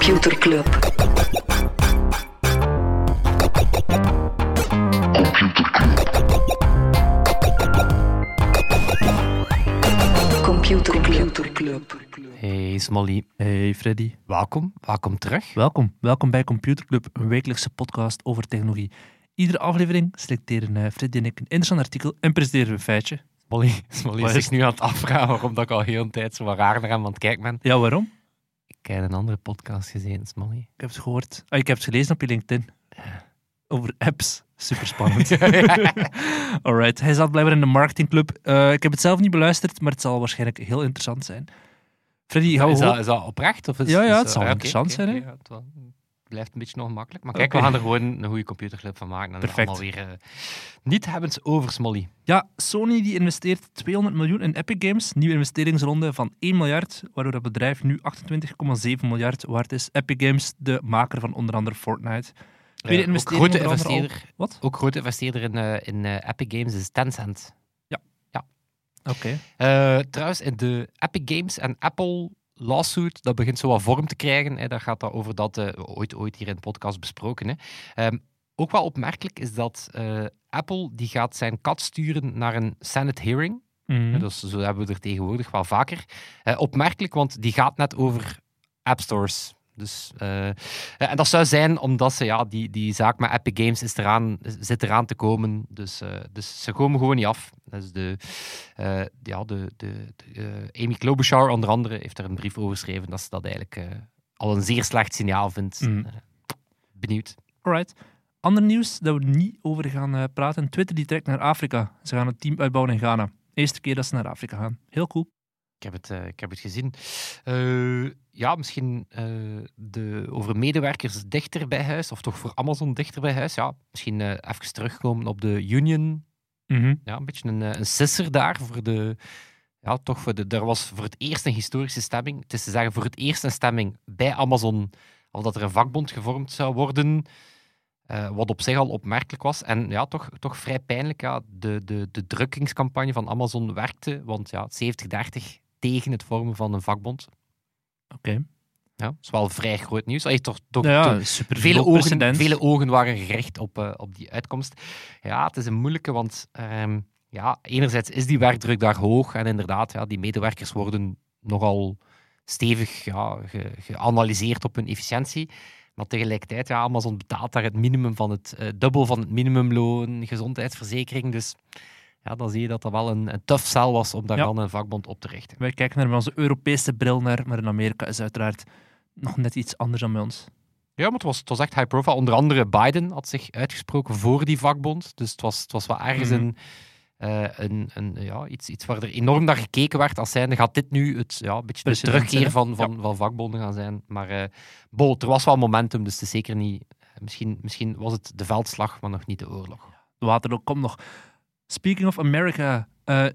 Computer Club. Computer Club. Hey Smolly, Hey Freddy, welkom. Welkom terug. welkom. Welkom bij Computer Club, een wekelijkse podcast over technologie. Iedere aflevering selecteren eh, Freddy en ik een interessant artikel en presenteren we een feitje. Smolly, Smolly Wat is is zich nu aan het afvragen waarom dat ik al heel een tijd zo wat raar naar hem aan het kijken ben. Ja, waarom? Ik heb een andere podcast gezien, Smolly. Ik heb het gehoord. Ah, ik heb het gelezen op je LinkedIn. Over apps. Super spannend. Alright, hij zat blijkbaar in de marketingclub. Eh, ik heb het zelf niet beluisterd, maar het zal waarschijnlijk heel interessant zijn. Freddy, hou is, dat, is dat oprecht? Of is, Ja, ja, het zal interessant zijn, hè? Oké, ja, blijft een beetje nog makkelijk. Maar kijk, Oké. we gaan er gewoon een goede computerclub van maken. En Perfect. allemaal weer eh, niet hebbens over, Smolly. Ja, Sony die investeert 200 miljoen in Epic Games. Nieuwe investeringsronde van 1 miljard, waardoor het bedrijf nu 28,7 miljard waard is. Epic Games, de maker van onder andere Fortnite. Tweede Eh, ook grote al- investeerder, Wat? ook grote investeerder in, eh, in Epic Games is Tencent. Oké. Eh, trouwens, in de Epic Games en Apple lawsuit, dat begint zo wat vorm te krijgen. Hè. Daar gaat dat over dat eh, ooit, ooit hier in de podcast besproken. Hè. Ehm, ook wel opmerkelijk is dat eh, Apple die gaat zijn kat sturen naar een Senate hearing. Ja, Dus zo hebben we er tegenwoordig wel vaker. Eh, opmerkelijk, want die gaat net over app stores. Dus, en dat zou zijn omdat ze, ja, die, die zaak met Epic Games is eraan, zit eraan te komen. Dus, dus ze komen gewoon niet af. Dus de, eh, ja, de, de, de, eh, Amy Klobuchar onder andere heeft er een brief over geschreven dat ze dat eigenlijk eh, al een zeer slecht signaal vindt. Mhm. Benieuwd. Alright. Ander nieuws dat we niet over gaan praten. Twitter die trekt naar Afrika. Ze gaan het team uitbouwen in Ghana. Eerste keer dat ze naar Afrika gaan. Heel cool. Ik heb het, ik heb het gezien. Ja, misschien de, over medewerkers dichter bij huis, of toch voor Amazon dichter bij huis. Ja, misschien eh, even terugkomen op de Union. Mhm. Ja, een beetje een, eh, een sisser daar voor de. Ja, toch voor de. Er was voor het eerst een historische stemming. Het is te zeggen, voor het eerst een stemming bij Amazon. Of dat er een vakbond gevormd zou worden. eh, wat op zich al opmerkelijk was. En ja, toch, toch vrij pijnlijk. Ja, de, de, de drukkingscampagne van Amazon werkte. Want ja, 70-30 tegen het vormen van een vakbond. Oké. Ja, dat is wel vrij groot nieuws. Allee, toch, toch, Nou toch- ja, super vele, ogen, vele ogen waren gericht op, eh, op die uitkomst. Ja, het is een moeilijke, want ehm, ja, enerzijds is die werkdruk daar hoog en inderdaad, ja, die medewerkers worden nogal stevig ja, ge- geanalyseerd op hun efficiëntie. Maar tegelijkertijd, ja, Amazon betaalt daar het minimum van het eh, dubbel van het minimumloon, gezondheidsverzekering. Dus ja, dan zie je dat dat wel een, een tough sell was om daar Ja. dan een vakbond op te richten. Wij kijken naar met onze Europese bril naar, maar in Amerika is uiteraard nog net iets anders dan bij ons. Ja, maar het was, het was echt high profile. Onder andere Biden had zich uitgesproken voor die vakbond. Dus het was, het was wel ergens Mhm. een, eh, een, een, ja, iets, iets waar er enorm naar gekeken werd als zijnde gaat dit nu het, ja, een beetje de terugkeer van, van, van vakbonden gaan zijn. Maar eh bol, er was wel momentum, dus het is zeker niet... Misschien, misschien was het de veldslag, maar nog niet de oorlog. Waterloo komt nog. Speaking of America. eh,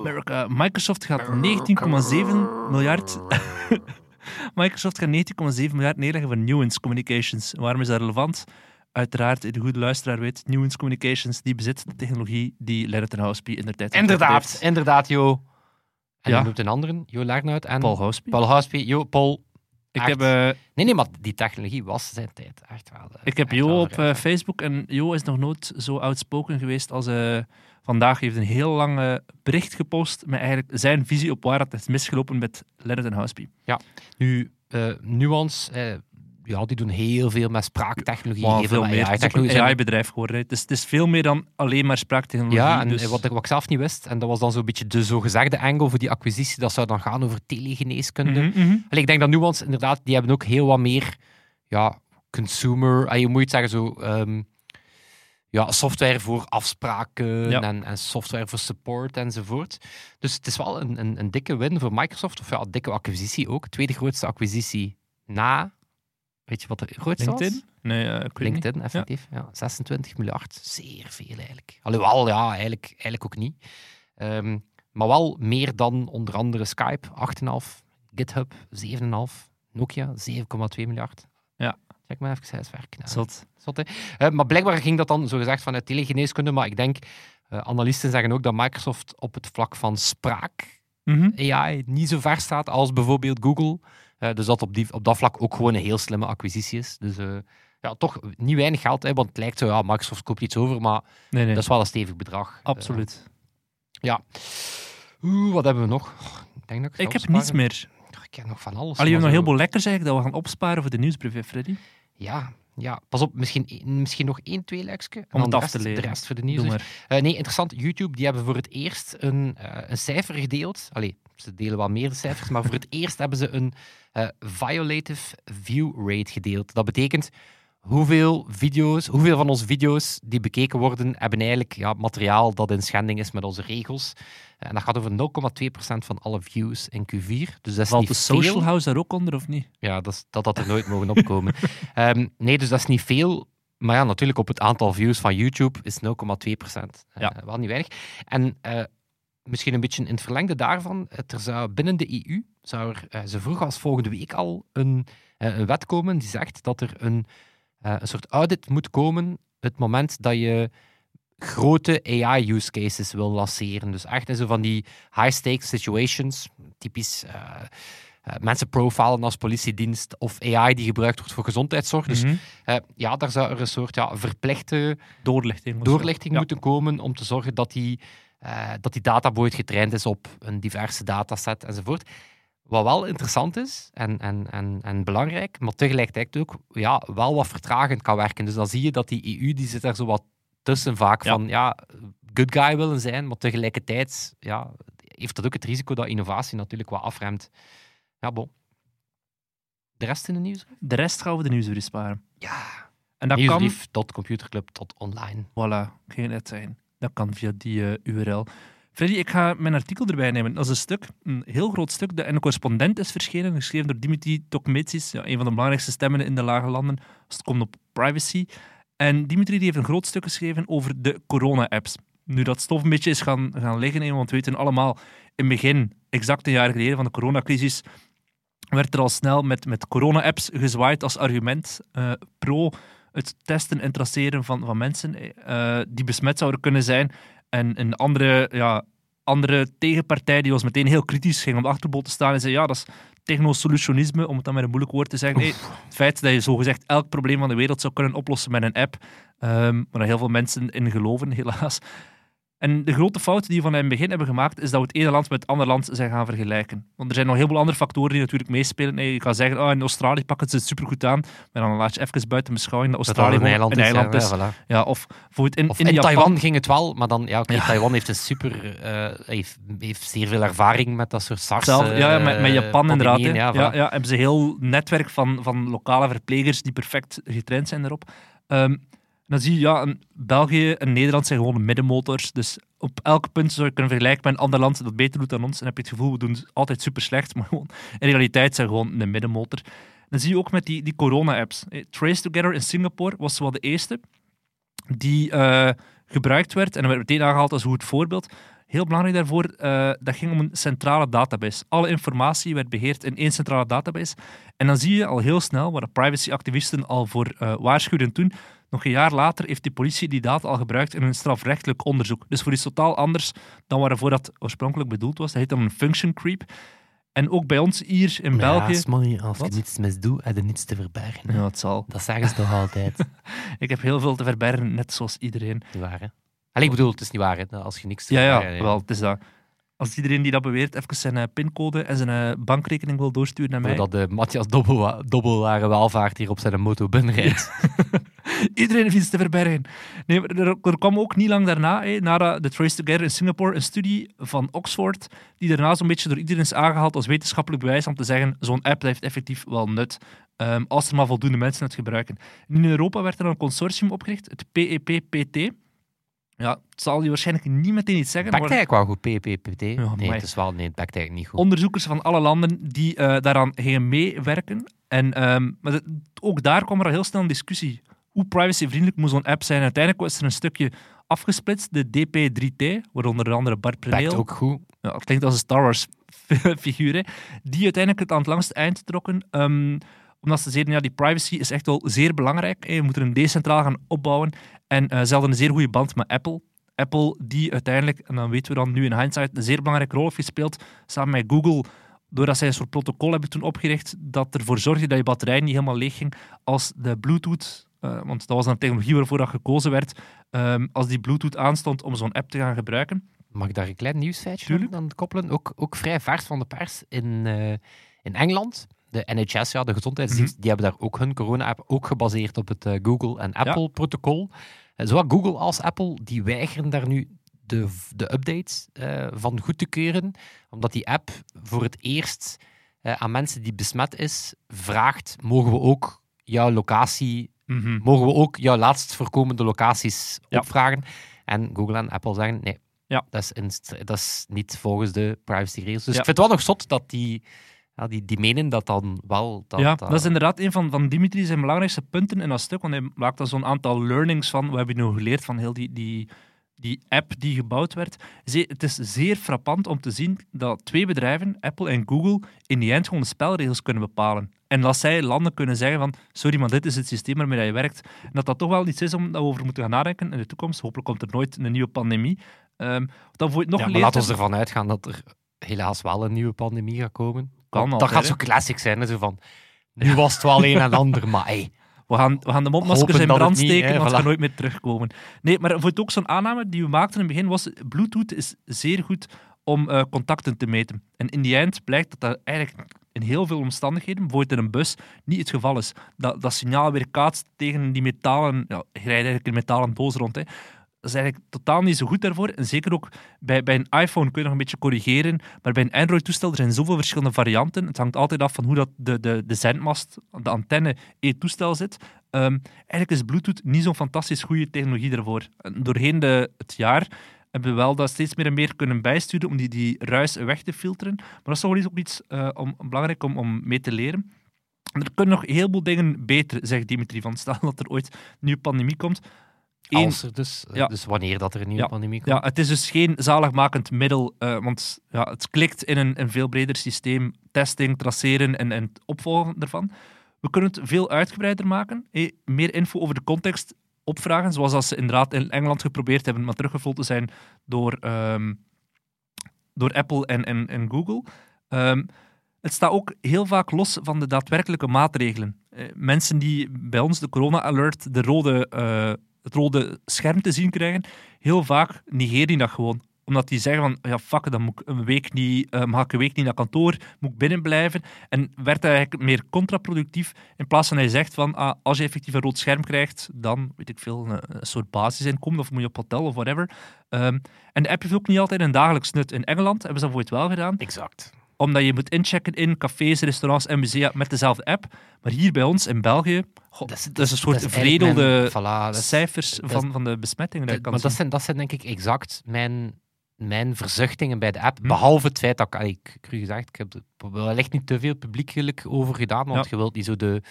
America. Microsoft gaat 19,7 miljard... Microsoft gaat 19,7 miljard neerleggen voor Nuance Communications. Waarom is dat relevant? Uiteraard, de goede luisteraar weet, Nuance Communications die bezit de technologie die Leonard en Houspie in de tijd Inderdaad, heeft. inderdaad, Jo. En Ja. je noemt een anderen, Jo Lernout en Paul Houspie. Paul Houspie. Jo, Paul. Ik echt. heb, eh, Nee, nee, maar die technologie was zijn tijd echt wel... eh, ik heb Jo op eh, Facebook en Jo is nog nooit zo outspoken geweest als eh, vandaag. heeft een heel lang bericht gepost met eigenlijk zijn visie op waar het is misgelopen met Leonard en Houspie. Nu, eh, Nuance, eh, ja, die doen heel veel met spraaktechnologie. Heel veel meer. Het is een AI-bedrijf geworden. Het is, het is veel meer dan alleen maar spraaktechnologie. Ja, en dus- wat, ik, wat ik zelf niet wist, en dat was dan zo'n beetje de zogezegde angle voor die acquisitie, dat zou dan gaan over telegeneeskunde. Allee, ik denk dat Nuance inderdaad, die hebben ook heel wat meer ja, consumer, ah, je moet het zeggen zo, ehm, ja, software voor afspraken Ja. en, en software voor support enzovoort. Dus het is wel een, een, een dikke win voor Microsoft, of ja, een dikke acquisitie ook. Tweede grootste acquisitie na, weet je wat de grootste was? LinkedIn? Nee, eh, niet. LinkedIn, effectief. Ja. 26 miljard. Zeer veel eigenlijk. Alhoewel, ja, eigenlijk, eigenlijk ook niet. Ehm, maar wel meer dan onder andere Skype, 8,5. GitHub, 7,5. Nokia, 7,2 miljard. Ja. Check maar even huiswerk. Nou, Zot. zot, hè. Eh, maar blijkbaar ging dat dan zogezegd vanuit telegeneeskunde. Maar ik denk, eh, analisten zeggen ook dat Microsoft op het vlak van spraak Mhm. AI niet zo ver staat als bijvoorbeeld Google. Eh, dus dat op, die, op dat vlak ook gewoon een heel slimme acquisitie is. Dus ja, toch niet weinig geld, hè, want het lijkt zo, ja, Microsoft koopt iets over, maar Nee, nee. dat is wel een stevig bedrag. Absoluut. Ja. Oeh, wat hebben we nog? Ik denk dat ik, ik heb niets meer. Ik heb nog van alles. Allee, je hebt nog heel veel lekkers eigenlijk dat we gaan opsparen voor de nieuwsbrief, Freddy. Ja, ja, pas op, misschien, misschien nog één, twee lekske. Om het de af rest- te leren. De rest voor de nieuws. Eh, nee, interessant. YouTube, die hebben voor het eerst een, eh, een cijfer gedeeld. Allee, ze delen wel meer cijfers, maar voor het eerst hebben ze een eh, violative view rate gedeeld. Dat betekent hoeveel video's, hoeveel van onze video's die bekeken worden, hebben eigenlijk ja, materiaal dat in schending is met onze regels. En dat gaat over 0,2% van alle views in Q4. Dus dat is Valt niet de veel. Social House daar ook onder, of niet? Ja, dat, is- dat had er nooit mogen opkomen. Ehm, nee, dus dat is niet veel. Maar ja, natuurlijk op het aantal views van YouTube is 0,2 procent. Ja. wel niet weinig. En eh, misschien een beetje in het verlengde daarvan, er zou binnen de EU, zou er, eh, ze vroeg als volgende week al een, eh, een wet komen die zegt dat er een, eh, een soort audit moet komen het moment dat je grote AI-use cases wil lanceren. Dus echt in zo van die high-stakes situations, typisch... eh, eh, mensen profilen als politiedienst of AI die gebruikt wordt voor gezondheidszorg. Dus Mhm. ja, daar zou er een soort ja, verplichte Doorlichting. doorlichting Ja. moeten komen om te zorgen dat die, dat die databoot getraind is op een diverse dataset enzovoort. Wat wel interessant is en, en, en, en belangrijk, maar tegelijkertijd ook ja, wel wat vertragend kan werken. Dus dan zie je dat die EU die zit daar zo wat tussen vaak Ja. van ja, good guy willen zijn, maar tegelijkertijd ja, heeft dat ook het risico dat innovatie natuurlijk wat afremt. Ja, bon. De rest in de nieuws? De rest gaan we de nieuwsbrief sparen. Ja. En dat kan... Nieuwsbrief.computerclub.online. Voilà, ik ging net zijn. Dat kan via die eh, URL. Freddy, ik ga mijn artikel erbij nemen. Dat is een stuk, een heel groot stuk, dat in de correspondent is verschenen, geschreven door Dimitri Tokmetsis, ja, een van de belangrijkste stemmen in de lage landen het komt op privacy. En Dimitri die heeft een groot stuk geschreven over de corona-apps. Nu dat stof een beetje is gaan, gaan liggen, want we weten allemaal, in het begin, exact een jaar geleden van de coronacrisis, werd er al snel met, met corona-apps gezwaaid als argument eh, pro het testen en traceren van, van mensen eh, die besmet zouden kunnen zijn. En een andere, ja, andere tegenpartij die was meteen heel kritisch, ging op de achterboot te staan en zei ja, dat is technosolutionisme, om het dan met een moeilijk woord te zeggen. Nee, het feit dat je zogezegd elk probleem van de wereld zou kunnen oplossen met een app, ehm waar heel veel mensen in geloven, helaas. En de grote fout die we van in het begin hebben gemaakt, is dat we het ene land met het andere land zijn gaan vergelijken. Want er zijn nog heel veel andere factoren die natuurlijk meespelen. Nee, je kan zeggen, oh, in Australië pakken ze het supergoed aan, maar dan laat je even buiten beschouwing dat Australië een eiland is. eiland ja, is. ja, voilà. Ja, of in, Of in, Japan. Taiwan ging het wel, maar dan, ja. Taiwan heeft een super, eh, heeft, heeft zeer veel ervaring met dat soort SARS. Zelf, ja, ja, met, met eh, Japan inderdaad. Ja, Ja, ja, hebben ze een heel netwerk van, van lokale verplegers die perfect getraind zijn daarop. Ehm, dan zie je, ja, een België en Nederland zijn gewoon middenmotors. Dus op elk punt zou je kunnen vergelijken met een ander land dat beter doet dan ons. En heb je het gevoel, we doen het altijd super slecht. Maar gewoon, in realiteit zijn we gewoon een middenmotor. Dan zie je ook met die, die corona-apps. Eh, Trace Together in Singapore was wel de eerste die eh, gebruikt werd. En werd meteen aangehaald als goed voorbeeld. Heel belangrijk daarvoor, eh, dat ging om een centrale database. Alle informatie werd beheerd in één centrale database. En dan zie je al heel snel, waar de privacyactivisten al voor eh waarschuwden toen, nog een jaar later heeft de politie die data al gebruikt in een strafrechtelijk onderzoek. Dus voor iets totaal anders dan waarvoor dat oorspronkelijk bedoeld was. Dat heet dan een function creep. En ook bij ons hier in België... Ja, als Wat? je niets mis doet, heb je niets te verbergen. Ja, het zal. Dat zeggen ze toch altijd. Ik heb heel veel te verbergen, net zoals iedereen. Waar, hè? Allee, ik bedoel, het is niet waar, hè? Als je niks te Ja, ja, verbergen wel, het is dat. Als iedereen die dat beweert even zijn eh, pincode en zijn eh, bankrekening wil doorsturen naar mij. Voordat de Matthias Dobbelwa- Dobbelware welvaart hier op zijn moto binnenrijdt. Iedereen heeft iets te verbergen. Nee, maar er, er kwam ook niet lang daarna, na de Trace Together in Singapore, een studie van Oxford, die daarna zo'n beetje door iedereen is aangehaald als wetenschappelijk bewijs om te zeggen, zo'n app heeft effectief wel nut, ehm, als er maar voldoende mensen het gebruiken. En in Europa werd er een consortium opgericht, het PEPPT. Ja, het zal je waarschijnlijk niet meteen iets zeggen. Maar- eigenlijk wel goed, PPPT. nee, amai. het is wel, nee, het eigenlijk niet goed. onderzoekers van alle landen die eh, daaraan gingen meewerken. En ehm, maar ook daar kwam er al heel snel een discussie. Hoe privacyvriendelijk moet zo'n app zijn? Uiteindelijk was er een stukje afgesplitst, de DP3T, waaronder onder andere Bart Preneel. ook goed. Ja, het klinkt als een Star Wars figuur, hè, die uiteindelijk het aan het langste eind trokken. ehm, omdat ze zeiden, ja, die privacy is echt wel zeer belangrijk. hè. Je moet er een decentraal gaan opbouwen. En eh, ze hadden een zeer goede band met Apple. Apple die uiteindelijk, en dan weten we dan nu in hindsight, een zeer belangrijke rol heeft gespeeld, samen met Google, doordat zij een soort protocol hebben toen opgericht dat ervoor zorgde dat je batterij niet helemaal leeg ging als de Bluetooth, eh, want dat was dan de technologie waarvoor dat gekozen werd, ehm, als die Bluetooth aanstond om zo'n app te gaan gebruiken. Mag ik daar een klein nieuwsfeitje aan koppelen? Ook, ook vrij vers van de pers in, eh, in Engeland. De NHS, ja, de gezondheidsdienst, Mhm. die hebben daar ook hun corona-app ook gebaseerd op het eh, Google en Apple-protocol. En zowel Google als Apple, die weigeren daar nu de, de updates van goed te keuren, omdat die app voor het eerst aan mensen die besmet is, vraagt, mogen we ook jouw locatie mogen we ook jouw laatst voorkomende locaties Ja. opvragen. En Google en Apple zeggen, nee, Ja. dat, is in dat is niet volgens de privacy-regels. Dus Ja. ik vind het wel nog zot dat die, ja, die, die menen dat dan wel... Dat, ja, dat- dat is inderdaad een van, van Dimitri zijn belangrijkste punten in dat stuk, want hij maakt dan zo'n aantal learnings van, wat hebben we nu geleerd van heel die, die, die app die gebouwd werd. Het is zeer frappant om te zien dat twee bedrijven, Apple en Google, in die eind gewoon de spelregels kunnen bepalen. En dat zij landen kunnen zeggen van, sorry, maar dit is het systeem waarmee je werkt. En dat dat toch wel iets is om dat we over moeten gaan nadenken in de toekomst. Hopelijk komt er nooit een nieuwe pandemie. Ehm dan voor nog ja, maar laten we ervan uitgaan dat er helaas wel een nieuwe pandemie gaat komen. Kan dat altijd, gaat zo classic zijn, hè, zo van... Nu was het wel een en ander, maar hey, We gaan, we gaan de mondmaskers in brand niet, steken, hè, want ze gaan voilà. nooit meer terugkomen. Nee, maar voor het ook zo'n aanname die we maakten in het begin was, Bluetooth is zeer goed om eh, contacten te meten. En in die eind blijkt dat dat eigenlijk in heel veel omstandigheden, bijvoorbeeld in een bus, niet het geval is. Dat, dat signaal weer kaatst tegen die metalen, ja, je rijdt eigenlijk in metalen doos rond, hè. Dat is eigenlijk totaal niet zo goed daarvoor. En zeker ook bij, bij een iPhone kun je nog een beetje corrigeren. Maar bij een Android-toestel er zijn zoveel verschillende varianten. Het hangt altijd af van hoe dat de, de, de zendmast, de antenne in het toestel zit. Ehm, eigenlijk is Bluetooth niet zo'n fantastisch goede technologie daarvoor. En doorheen de, het jaar hebben we wel dat steeds meer en meer kunnen bijsturen om die, die ruis weg te filteren. Maar dat is toch wel iets- ook iets eh, om, belangrijk om, om mee te leren. En er kunnen nog een heleboel dingen beter, zegt Dimitri. Van stel dat er ooit een nieuwe pandemie komt. Als er dus, eh, Ja. dus wanneer dat er een nieuwe Ja. pandemie komt. ja, het is dus geen zaligmakend middel, eh, want ja, het klikt in een, een veel breder systeem. Testing, traceren en, en het opvolgen ervan. We kunnen het veel uitgebreider maken. Eh, meer info over de context opvragen, zoals als ze inderdaad in Engeland geprobeerd hebben, maar teruggevloten zijn door, ehm, door Apple en, en, en Google. Ehm, het staat ook heel vaak los van de daadwerkelijke maatregelen. Mensen die bij ons de corona-alert, de rode, het rode scherm te zien krijgen, heel vaak negeren die dat gewoon. Omdat die zeggen van, ja fuck, dan moet ik een week niet, eh, mag een week niet naar kantoor, moet ik binnen blijven. En werd dat eigenlijk meer contraproductief, in plaats van je zegt van, ah, als je effectief een rood scherm krijgt, dan, weet ik veel, een, soort basisinkomen, of moet je op hotel of whatever. Ehm, en de app heeft ook niet altijd een dagelijks nut. In Engeland hebben ze dat het wel gedaan Exact. Omdat je moet inchecken in cafés, restaurants en musea met dezelfde app. Maar hier bij ons in België, dat, is, een soort dat is eigenlijk vredelde voilà, cijfers dat van, van de besmettingen. Dat maar dat zijn, dat zijn denk ik exact mijn, mijn verzuchtingen bij de app. Hm. Behalve het feit dat ik, allee, ik, ik heb u gezegd, ik heb er wellicht niet te veel publiekelijk over gedaan, want Ja. je wilt niet zo de,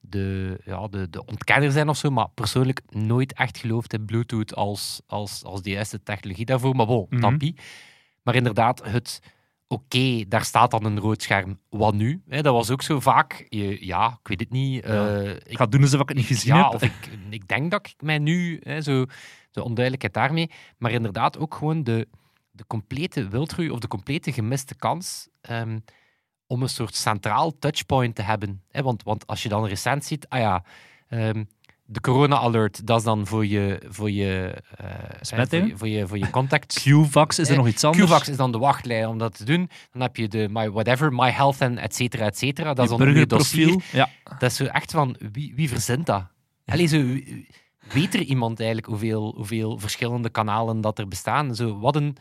de, ja, de, de ontkenner zijn of zo, maar persoonlijk nooit echt geloofd in Bluetooth als, als, als de juiste technologie daarvoor. Maar bon, tampie. Maar inderdaad, het... Oké, daar staat dan een rood scherm. Wat nu? Dat was ook zo vaak. Je, ja, ik weet het niet. Ja. eh, Ik ga doen alsof ik het niet gezien ja, heb. of ik, ik denk dat ik mij nu, zo, de onduidelijkheid daarmee, maar inderdaad ook gewoon de, de complete wildgroei of de complete gemiste kans ehm, om een soort centraal touchpoint te hebben. Want, want als je dan recent ziet, ah ja, ehm, de corona-alert, dat is dan voor je, voor je, hè, Besmettingen? voor je, voor je, voor je contact QVAX is er Eh, nog iets anders. QVAX is dan de wachtlijn om dat te doen. Dan heb je de My Whatever, My Health en et cetera, et cetera. Dat is dan je dossier. Ja. Dat is zo echt van, wie, wie verzint dat? Allee, zo, weet er iemand eigenlijk hoeveel, hoeveel verschillende kanalen dat er bestaan? Zo, wat een,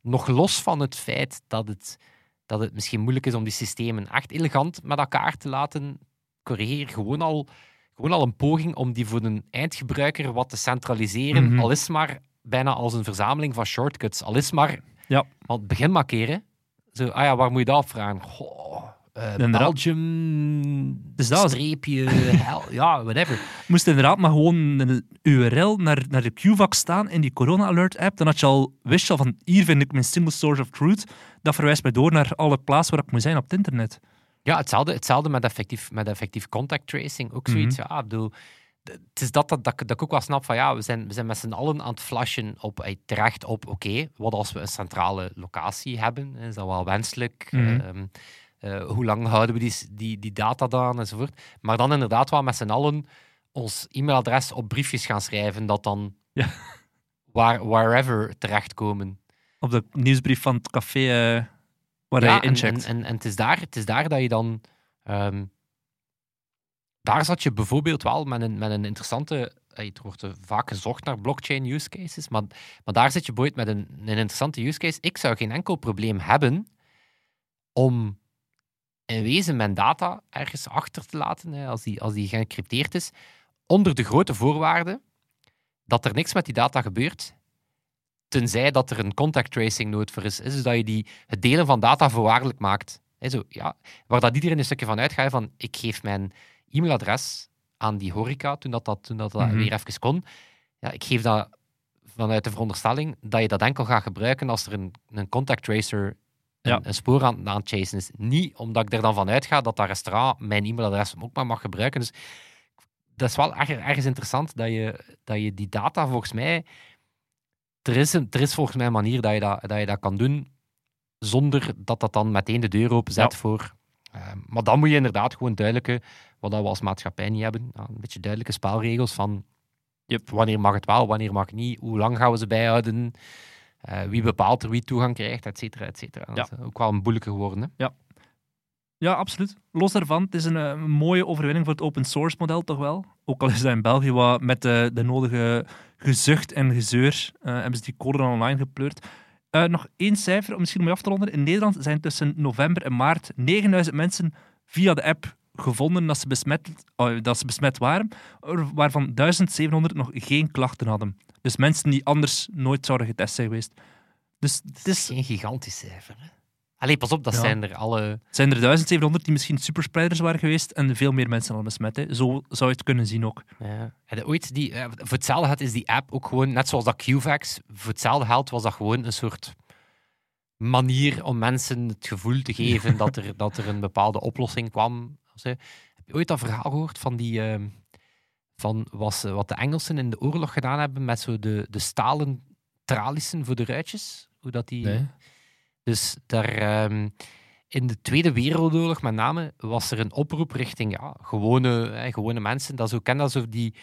nog los van het feit dat het, dat het misschien moeilijk is om die systemen echt elegant met elkaar te laten corrigeren. Gewoon al, gewoon al een poging om die voor een eindgebruiker wat te centraliseren. Mhm. Al is maar bijna als een verzameling van shortcuts. Al is maar... Ja. Want begin maar keren. Zo, ah ja, waar moet je dat opvragen? Goh, eh. Belgium, Dus dat streepje, hel, ja, whatever. Moest inderdaad maar gewoon een URL naar, naar de QVAX staan in die Corona Alert app. Dan had je al, wist je al van hier vind ik mijn single source of truth. Dat verwijst mij door naar alle plaatsen waar ik moet zijn op het internet. Ja, hetzelfde, hetzelfde met, effectief, met effectief contact tracing. Ook zoiets, ja, ik bedoel, het is dat, dat, dat, ik- dat ik ook wel snap van ja, we zijn, we zijn met z'n allen aan het flashen op, terecht op oké, wat als we een centrale locatie hebben? Is dat wel wenselijk? Mhm. Ehm, eh, hoe lang houden we die, die, die data dan enzovoort? Maar dan inderdaad wel met z'n allen ons e-mailadres op briefjes gaan schrijven dat dan Ja. waar, wherever terechtkomen. Op de nieuwsbrief van het café eh, waar ja, incheckt. en, en, en het, is daar, het is daar dat je dan. ehm, daar zat je bijvoorbeeld wel met een, met een interessante. eh, Er wordt eh, vaak gezocht naar blockchain use cases, maar, maar daar zit je bijvoorbeeld met een, een interessante use case. Ik zou geen enkel probleem hebben om in wezen mijn data ergens achter te laten, hè, als, die, als die geëncrypteerd is, onder de grote voorwaarde dat er niks met die data gebeurt, tenzij dat er een contact tracing nood voor is. Is dus dat je die, het delen van data voorwaardelijk maakt. Hè, zo, ja, waar dat iedereen een stukje van uitgaat van ik geef mijn e-mailadres aan die horeca toen dat, dat, toen dat, dat Mhm. weer even kon. Ja, ik geef dat vanuit de veronderstelling dat je dat enkel gaat gebruiken als er een, een contact tracer een, Ja. een spoor aan, aan het chasen is. Niet omdat ik er dan van uitga dat dat restaurant mijn e-mailadres ook maar mag gebruiken. Dus dat is wel erg- ergens interessant dat je, dat je die data volgens mij... Er is, een, er is volgens mij een manier dat je dat, dat je dat kan doen zonder dat dat dan meteen de deur openzet Ja. voor... eh, maar dan moet je inderdaad gewoon duidelijke, wat we als maatschappij niet hebben, een beetje duidelijke spelregels van Yep. wanneer mag het wel, wanneer mag het niet, hoe lang gaan we ze bijhouden, eh, wie bepaalt er wie toegang krijgt, et cetera, et cetera. Dat is ook wel een moeilijke geworden. Hè? Ja, absoluut. Los daarvan, het is een, eh, mooie overwinning voor het open source model toch wel. Ook al is dat in België wat met de, de nodige gezucht en gezeur eh, hebben ze die code dan online gepleurd. Eh, nog één cijfer, om misschien om je af te ronden. In Nederland zijn tussen november en maart 9000 mensen via de app gevonden dat ze besmet, oh, dat ze besmet waren, waarvan 1700 nog geen klachten hadden. Dus mensen die anders nooit zouden getest zijn geweest. Dus het is is, geen gigantisch cijfer. Allee, pas op, dat Ja. zijn er alle... zijn er 1700 die misschien superspreiders waren geweest en veel meer mensen hadden besmet. Hè. Zo zou je het kunnen zien ook. Ja. Heb je ooit die, eh, voor hetzelfde geld is die app ook gewoon, net zoals dat QVAX, voor hetzelfde geld was dat gewoon een soort manier om mensen het gevoel te geven dat, er, dat er een bepaalde oplossing kwam. Heb je ooit dat verhaal gehoord van die... ehm, van was, wat de Engelsen in de oorlog gedaan hebben met zo de, de stalen tralissen voor de ruitjes? Hoe dat die... Dus daar, ehm, in de Tweede Wereldoorlog met name was er een oproep richting ja, gewone, hè, gewone mensen. Dat zo, ken dat zo die,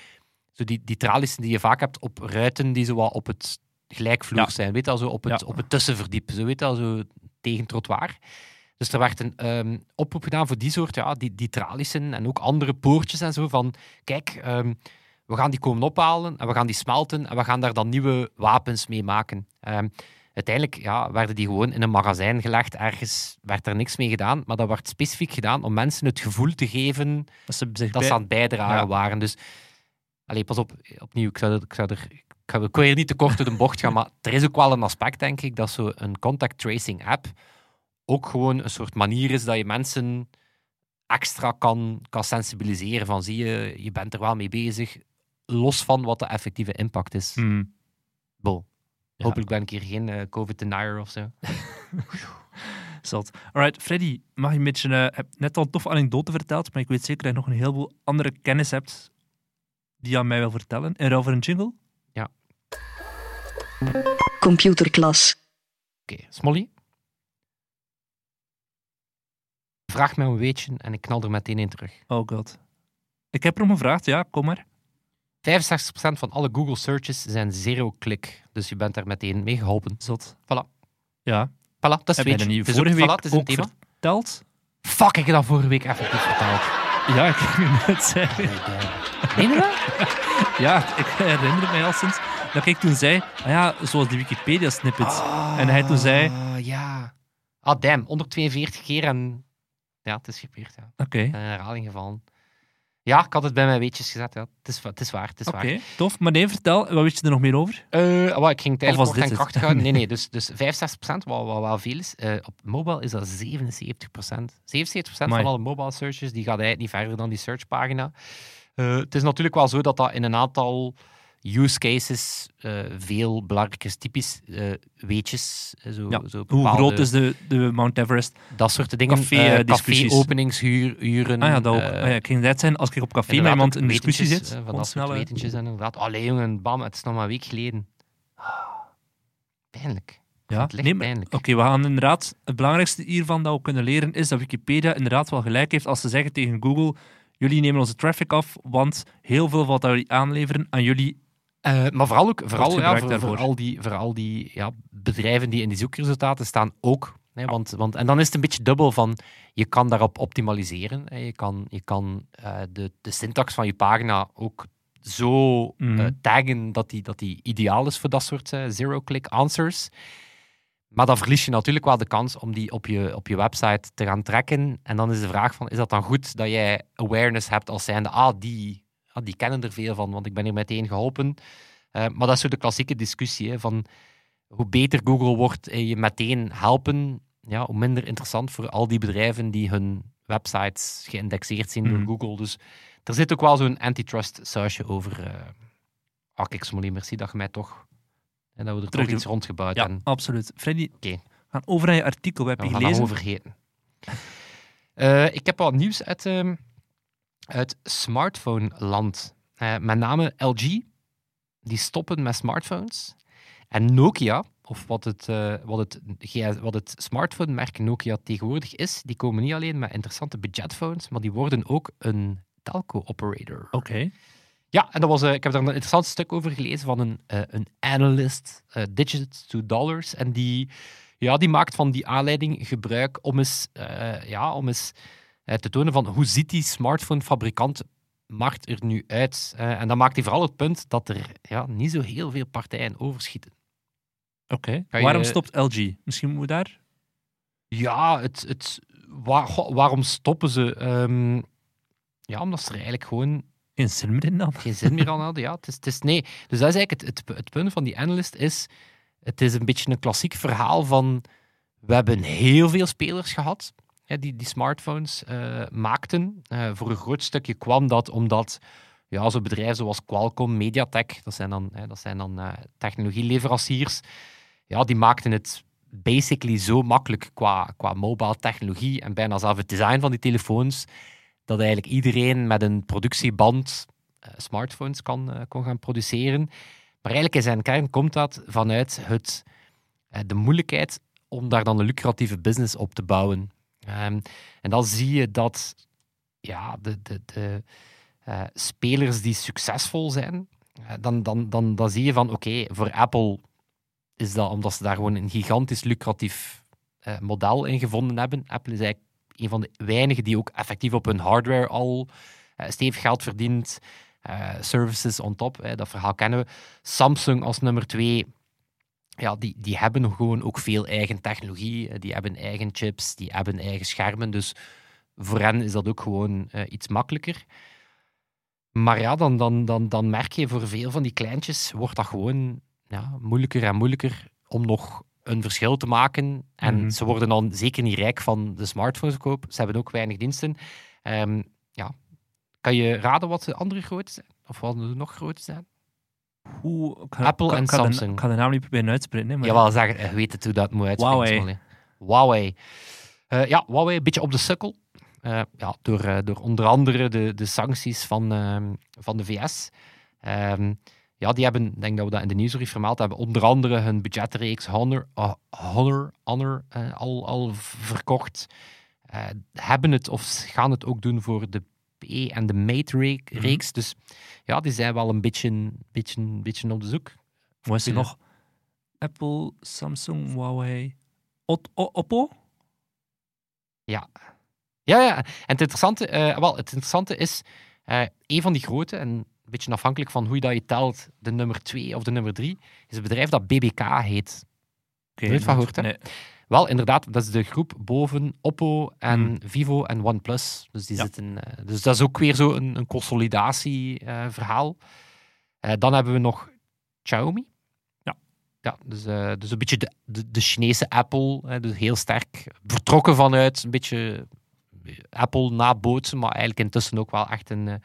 zo die, die tralies die je vaak hebt op ruiten die zo wat op het gelijkvloer Ja. zijn. Weet je, wel, zo op, het, Ja. op het tussenverdiep. Zo, weet je, wel, zo tegen trottoir. Dus er werd een ehm, oproep gedaan voor die soort, ja, die, die tralissen en ook andere poortjes en zo. Van kijk, ehm, we gaan die komen ophalen en we gaan die smelten en we gaan daar dan nieuwe wapens mee maken. Ehm, uiteindelijk ja, werden die gewoon in een magazijn gelegd. Ergens werd er niks mee gedaan, maar dat werd specifiek gedaan om mensen het gevoel te geven Dat ze zich dat bij- ze aan het bijdragen Ja. waren. Dus, allee, pas op, opnieuw, ik zou, ik zou er... Ik wil hier niet te kort door de bocht gaan, maar er is ook wel een aspect, denk ik, dat zo'n contact tracing app ook gewoon een soort manier is dat je mensen extra kan, kan sensibiliseren van zie je, je bent er wel mee bezig, los van wat de effectieve impact is. Hmm. Bo. Ja. Hopelijk ben ik hier geen eh, COVID-denier of zo. Zot. Alright, Freddy, mag je een beetje... eh, heb net al een toffe anekdote verteld, maar ik weet zeker dat je nog een heleboel andere kennis hebt die je aan mij wil vertellen. En ruil voor een jingle? Computerklas. Oké, Smolly. Vraag mij een weetje en ik knal er meteen in terug. 65% Oh god. Ik heb erom gevraagd, ja, kom maar. Van alle Google searches zijn zero-click. Dus je bent daar meteen mee geholpen. Zot. Voilà. Ja. Voilà, dat is Heb je dat niet Het vorige ook, week voilà, het is ook thema. verteld? Fuck, ik heb dat vorige week effectief verteld. Ja, ik heb je net zeggen. Je dat? Ja, ik herinner mij al sinds dat ik toen zei, ah ja, zoals die Wikipedia-snippets. En hij toen zei- Ah, ja. Ah, damn. 142 keer en... Ja, het is gebeurd, ja. Oké, Een herhaling gevallen. Ja, ik had het bij mijn weetjes gezet, ja. Het is, het is waar, het is oké, waar. tof. Maar nee, vertel, wat weet je er nog meer over? Eh, wel, ik ging het eigenlijk kort en krachtig houden. Nee, nee, dus, dus 65%, wat, wat wel veel is. Eh, op mobile is dat 77%. 77% van alle mobile searches, die gaat eigenlijk niet verder dan die searchpagina. Eh, het is natuurlijk wel zo dat dat in een aantal use cases, eh, veel belangrijke typisch eh, weetjes. eh, Zo, Ja, zo Hoe groot is de, de Mount Everest? Dat soort dingen. Café, eh, discussies. Café-openingsuren. Ah ja, dat ook. Ah ja, ik ging net zijn, als ik op café met iemand in discussie zit, Van dat soort wetentjes en inderdaad. Allee jongen, bam, het is nog maar een week geleden. Ah, Pijnlijk. Ja, nee. Oké, we gaan inderdaad... Het belangrijkste hiervan dat we kunnen leren is dat Wikipedia inderdaad wel gelijk heeft als ze zeggen tegen Google jullie nemen onze traffic af, want heel veel wat jullie aanleveren aan jullie... Eh, maar vooral ook vooral, ja, voor, voor al die, voor al die ja, bedrijven die in die zoekresultaten staan ook. Hè, want, want, en dan is het een beetje dubbel van, je kan daarop optimaliseren. Hè, je kan, je kan eh, de, de syntax van je pagina ook zo Mhm. eh, taggen dat die, dat die ideaal is voor dat soort zero-click answers. Maar dan verlies je natuurlijk wel de kans om die op je, op je website te gaan trekken. En dan is de vraag van, is dat dan goed dat jij awareness hebt als zijnde, ah, die, ah, die kennen er veel van, want ik ben hier meteen geholpen. Eh, maar dat is zo de klassieke discussie, hè, van hoe beter Google wordt en je meteen helpen, ja, hoe minder interessant voor al die bedrijven die hun websites geïndexeerd zien Mhm. door Google. Dus er zit ook wel zo'n antitrust sausje over. eh ah, kijk, Smolly, merci dat je mij toch... En dat we er Terug toch iets rondgebouwd Ja, hebben. absoluut. Freddy, we gaan over naar je artikel. Heb je dat gelezen? gewoon vergeten. Eh, ik heb wat nieuws uit, ehm, uit smartphone-land. Eh, met name LG. Die stoppen met smartphones. En Nokia, of wat het, eh, wat het, wat het smartphone-merk Nokia tegenwoordig is, die komen niet alleen met interessante budgetphones, maar die worden ook een telco-operator. Oké. Ja, en dat was, eh, ik heb daar een interessant stuk over gelezen van een, een analyst, eh, Digits to Dollars. En die, ja, die maakt van die aanleiding gebruik om eens, ja, om eens te tonen van hoe ziet die smartphone-fabrikant markt er nu uit. Eh, en dan maakt hij vooral het punt dat er ja, niet zo heel veel partijen overschieten. Oké. Je- Waarom stopt LG? Misschien moeten we daar... Ja, het, het, waar- waarom stoppen ze? Ehm, ja, omdat ze er eigenlijk gewoon Geen zin meer in dan? geen zin meer aan hadden. Ja, het is, het is, nee. Dus dat is eigenlijk het, het, het punt van die analyst is, het is een beetje een klassiek verhaal van, we hebben heel veel spelers gehad die die smartphones eh, maakten. Eh, voor een groot stukje kwam dat omdat ja, zo'n bedrijven zoals Qualcomm, Mediatek, dat zijn dan, hè, dat zijn dan eh, technologieleveranciers, ja, die maakten het basically zo makkelijk qua, qua mobile technologie en bijna zelf het design van die telefoons, dat eigenlijk iedereen met een productieband smartphones kan, kon gaan produceren. Maar eigenlijk in zijn kern komt dat vanuit het, de moeilijkheid om daar dan een lucratieve business op te bouwen. Ehm, en dan zie je dat ja, de, de, de eh, spelers die succesvol zijn, eh, dan, dan, dan, dan zie je van oké, voor Apple is dat omdat ze daar gewoon een gigantisch lucratief eh, model in gevonden hebben. Apple is eigenlijk een van de weinigen die ook effectief op hun hardware al stevig geld verdient. Services on top, hè, dat verhaal kennen we. Samsung als nummer twee, ja, die, die hebben nog gewoon ook veel eigen technologie. eh, Die hebben eigen chips, die hebben eigen schermen. Dus voor hen is dat ook gewoon eh, iets makkelijker. Maar ja, dan, dan, dan, dan merk je voor veel van die kleintjes wordt dat gewoon ja, moeilijker en moeilijker om nog een verschil te maken. En Mhm. ze worden dan zeker niet rijk van de smartphoneskoop. Ze hebben ook weinig diensten. Ehm, ja. Kan je raden wat de andere grote zijn? Of wat de nog groter zijn? Hoe, Apple en de- Samsung. Ik ga de naam niet proberen uitspreken. hè, maar Jawel, zeg, je weet het hoe dat moet uitspreken. Huawei. Huawei. Eh, ja, Huawei een beetje op de sukkel. Eh, ja, door, eh, door onder andere de, de sancties van, ehm, van de VS. Ehm, ja, die hebben, ik denk dat we dat in de nieuwsbrief vermeld hebben, onder andere hun budgetreeks Honor, Honor, Honor eh, al, al verkocht. Eh, hebben het of gaan het ook doen voor de en de Mate-reeks. Dus ja, die zijn wel een beetje, beetje, beetje op de zoek. Wat is er Ja. nog? Apple, Samsung, Huawei, Ot- O- Oppo? Ja, ja. En het interessante, eh, wel, het interessante is, eh een van die grote, en een beetje afhankelijk van hoe je dat je telt, de nummer twee of de nummer drie, is een bedrijf dat BBK heet. Oké, Nooit van gehoord, hè? Nee. Wel, inderdaad, dat is de groep boven Oppo en Hmm. Vivo en OnePlus. Dus, die Ja. zitten, eh, dus dat is ook weer zo een, een consolidatieverhaal. Eh dan hebben we nog Xiaomi. Ja. Ja, dus, eh, dus een beetje de, de, de Chinese Apple. dus heel sterk vertrokken vanuit een beetje Apple nabootsen, maar eigenlijk intussen ook wel echt een...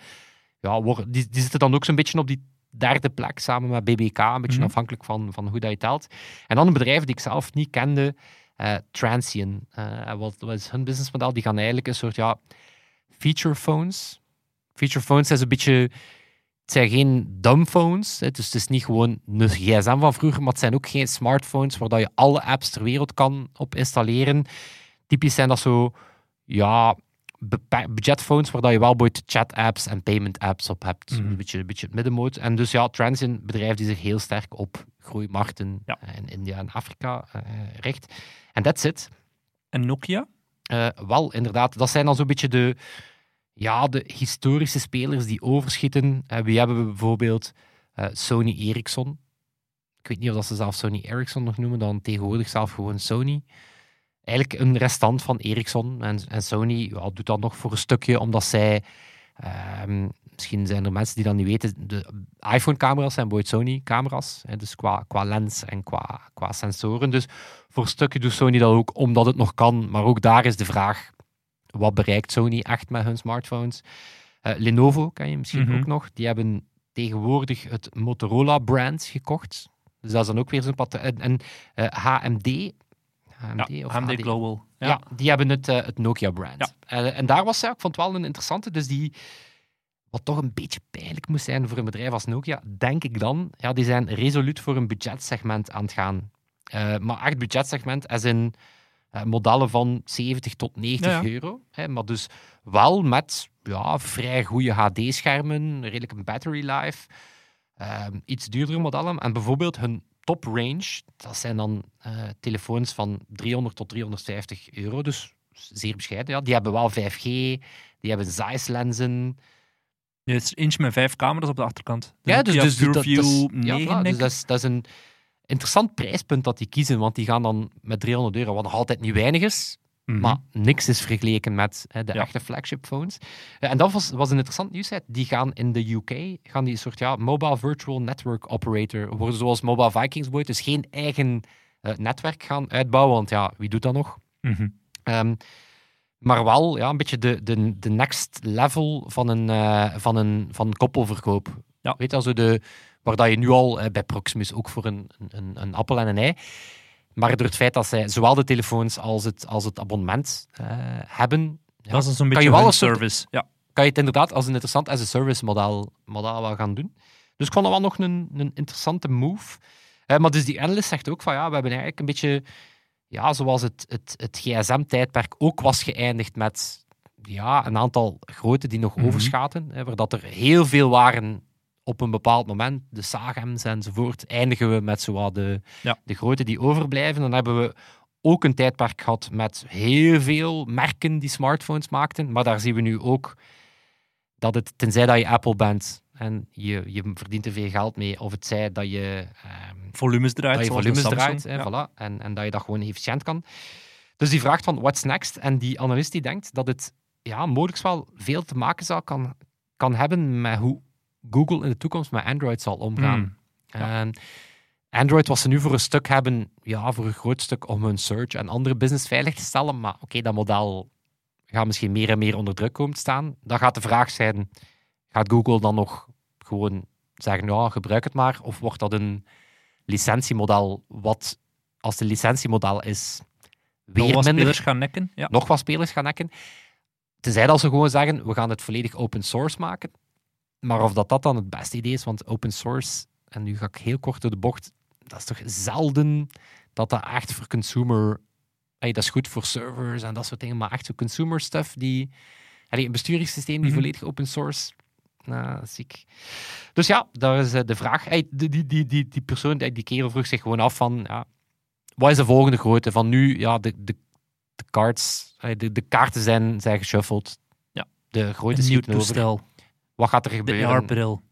ja, die, die zitten dan ook zo'n beetje op die derde plek samen met BBK, een beetje Mhm. afhankelijk van, van hoe dat je telt. En dan een bedrijf die ik zelf niet kende, eh Transsion. Eh, wat, wat is hun businessmodel? Die gaan eigenlijk een soort ja, feature phones. Feature phones is een beetje. Het zijn geen dumb phones. Hè, dus het is niet gewoon een gsm van vroeger, maar het zijn ook geen smartphones waar je alle apps ter wereld kan op installeren. Typisch zijn dat zo, ja, budgetphones waar je wel boeit chat-apps en payment-apps op hebt. Mhm. Een, beetje, een beetje het middenmoot. En dus ja, Transient, een bedrijf die zich heel sterk op groeimarkten Ja. eh, in India en Afrika eh, richt. En that's it. En Nokia? Eh, wel, inderdaad. Dat zijn dan zo'n beetje de, ja, de historische spelers die overschieten. Eh, wie hebben we bijvoorbeeld? Sony Ericsson. Ik weet niet of dat ze zelf Sony Ericsson nog noemen, dan tegenwoordig zelf gewoon Sony. Eigenlijk een restant van Ericsson. En, en Sony ja, doet dat nog voor een stukje, omdat zij... ehm, misschien zijn er mensen die dat niet weten. De iPhone-camera's zijn bijvoorbeeld Sony-camera's. Dus qua, qua lens en qua, qua sensoren. Dus voor een stukje doet Sony dat ook omdat het nog kan. Maar ook daar is de vraag: wat bereikt Sony echt met hun smartphones? Eh, Lenovo ken je misschien Mhm. ook nog. Die hebben tegenwoordig het Motorola-brand gekocht. Dus dat is dan ook weer zo'n patroon. En, en eh, HMD. Ja, of AMD? Global. Ja. Ja. die hebben het, eh, het Nokia-brand. Ja. Eh, en daar was zij, ik vond het wel een interessante, dus die, wat toch een beetje pijnlijk moest zijn voor een bedrijf als Nokia, denk ik dan, ja, die zijn resoluut voor een budgetsegment aan het gaan. Eh, maar echt budgetsegment, als in modellen van 70 tot 90 Ja, ja. euro. Hè, maar dus wel met ja, vrij goede HD-schermen, redelijk een battery life, ehm, iets duurdere modellen. En bijvoorbeeld hun top range, dat zijn dan eh, telefoons van 300 tot 350 euro, dus zeer bescheiden. Ja. Die hebben wel 5G, die hebben Zeiss-lenzen. Ja, het is eentje met vijf camera's op de achterkant. Ja, dus, Nokia dus, dat, is, 9, ja, voilà, denk dus dat, is, dat is een interessant prijspunt dat die kiezen, want die gaan dan met 300 euro, wat nog altijd niet weinig is, Mhm. maar niks is vergeleken met hè, de Ja. echte flagship phones. Eh, en dat was, was een interessant nieuwsheid. Die gaan in de UK, gaan die een soort ja, mobile virtual network operator worden, zoals Mobile Vikings boy, dus geen eigen eh, netwerk gaan uitbouwen, want ja, wie doet dat nog? Mhm. Ehm, maar wel ja, een beetje de, de, de next level van een, eh, van een, van koppelverkoop. Ja. Weet je, also de, waar dat je nu al bij Proximus ook voor een, een, een appel en een ei. Maar door het feit dat zij zowel de telefoons als het, als het abonnement eh, hebben, ja, dat is zo'n je beetje een soort- service. Ja. kan je het inderdaad als een interessant as a service model, model wel gaan doen. Dus ik vond dat wel nog een, een interessante move. Eh, maar dus die analyst zegt ook van ja, we hebben eigenlijk een beetje, ja, zoals het, het, het gsm-tijdperk ook was geëindigd met ja, een aantal grote die nog Mhm. overschaten, hè, waar dat er heel veel waren op een bepaald moment, de Sagems enzovoort, eindigen we met zowat de, Ja. de grote die overblijven. Dan hebben we ook een tijdperk gehad met heel veel merken die smartphones maakten, maar daar zien we nu ook dat het, tenzij dat je Apple bent en je, je verdient er veel geld mee, of het zij dat je, ehm, Volumes draait. dat je volumes draait hè, Ja. voilà, en, en dat je dat gewoon efficiënt kan. Dus die vraagt van, what's next? En die analist die denkt dat het ja, mogelijk wel veel te maken zal kan, kan hebben met hoe Google in de toekomst met Android zal omgaan. Hmm. Ja. En Android wat ze nu voor een stuk hebben, ja, voor een groot stuk om hun search en andere business veilig te stellen, maar oké, dat model gaat misschien meer en meer onder druk komen te staan. Dan gaat de vraag zijn, gaat Google dan nog gewoon zeggen, ja, gebruik het maar, of wordt dat een licentiemodel wat, als de licentiemodel is, Nog weer wat minder, spelers gaan nekken. Ja. nog wat spelers gaan nekken. Tenzij dat ze gewoon zeggen, we gaan het volledig open source maken. Maar of dat, dat dan het beste idee is, want open source, en nu ga ik heel kort door de bocht, dat is toch zelden dat dat echt voor consumer... Hey, dat is goed voor servers en dat soort dingen, maar echt zo consumer stuff, die... Allee, een besturingssysteem die Mhm. volledig open source... Nou, ziek. Dus ja, daar is eh, de vraag. Hey, die, die, die, die, die persoon, die die kerel vroeg zich gewoon af van... Ja, wat is de volgende grootte? Van nu, ja, de, de, de cards, de, de kaarten zijn, zijn geshuffeld. Ja. De grootte schieten over. Wat gaat er De gebeuren? AR-bril.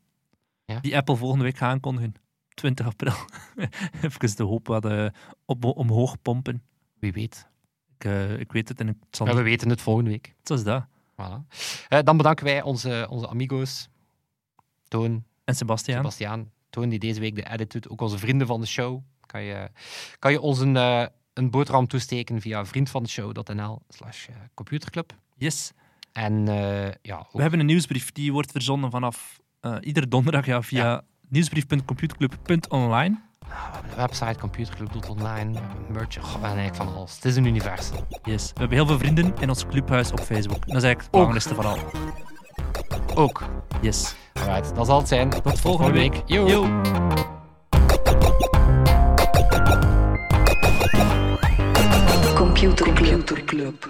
Ja. Die Apple volgende week gaat aankondigen. 20 april. Even de hoop wat eh, op, omhoog pompen. Wie weet. Ik, eh, ik weet het en ik zal Ja, we weten het volgende week. Zo is dat. Voilà. Eh, dan bedanken wij onze, onze amigo's. Toon, En Sebastian. Sebastiaan. Toon die deze week de edit doet. Ook onze vrienden van de show. Kan je, kan je ons een, een boterham toesteken via vriendvandeshow.nl slash computerclub. Yes. En eh, ja, ook- We hebben een nieuwsbrief die wordt verzonden vanaf eh, iedere donderdag ja, via nieuwsbrief.computerclub.online. We hebben een website, computerclub.online, merch, goh, we hebben eigenlijk van alles. Het is een universum. Yes. We hebben heel veel vrienden in ons clubhuis op Facebook. Dat is eigenlijk het belangrijkste van al. Ook. Yes. Alright, dat zal het zijn. Tot volgende week. Yo. Yo. Computer Club.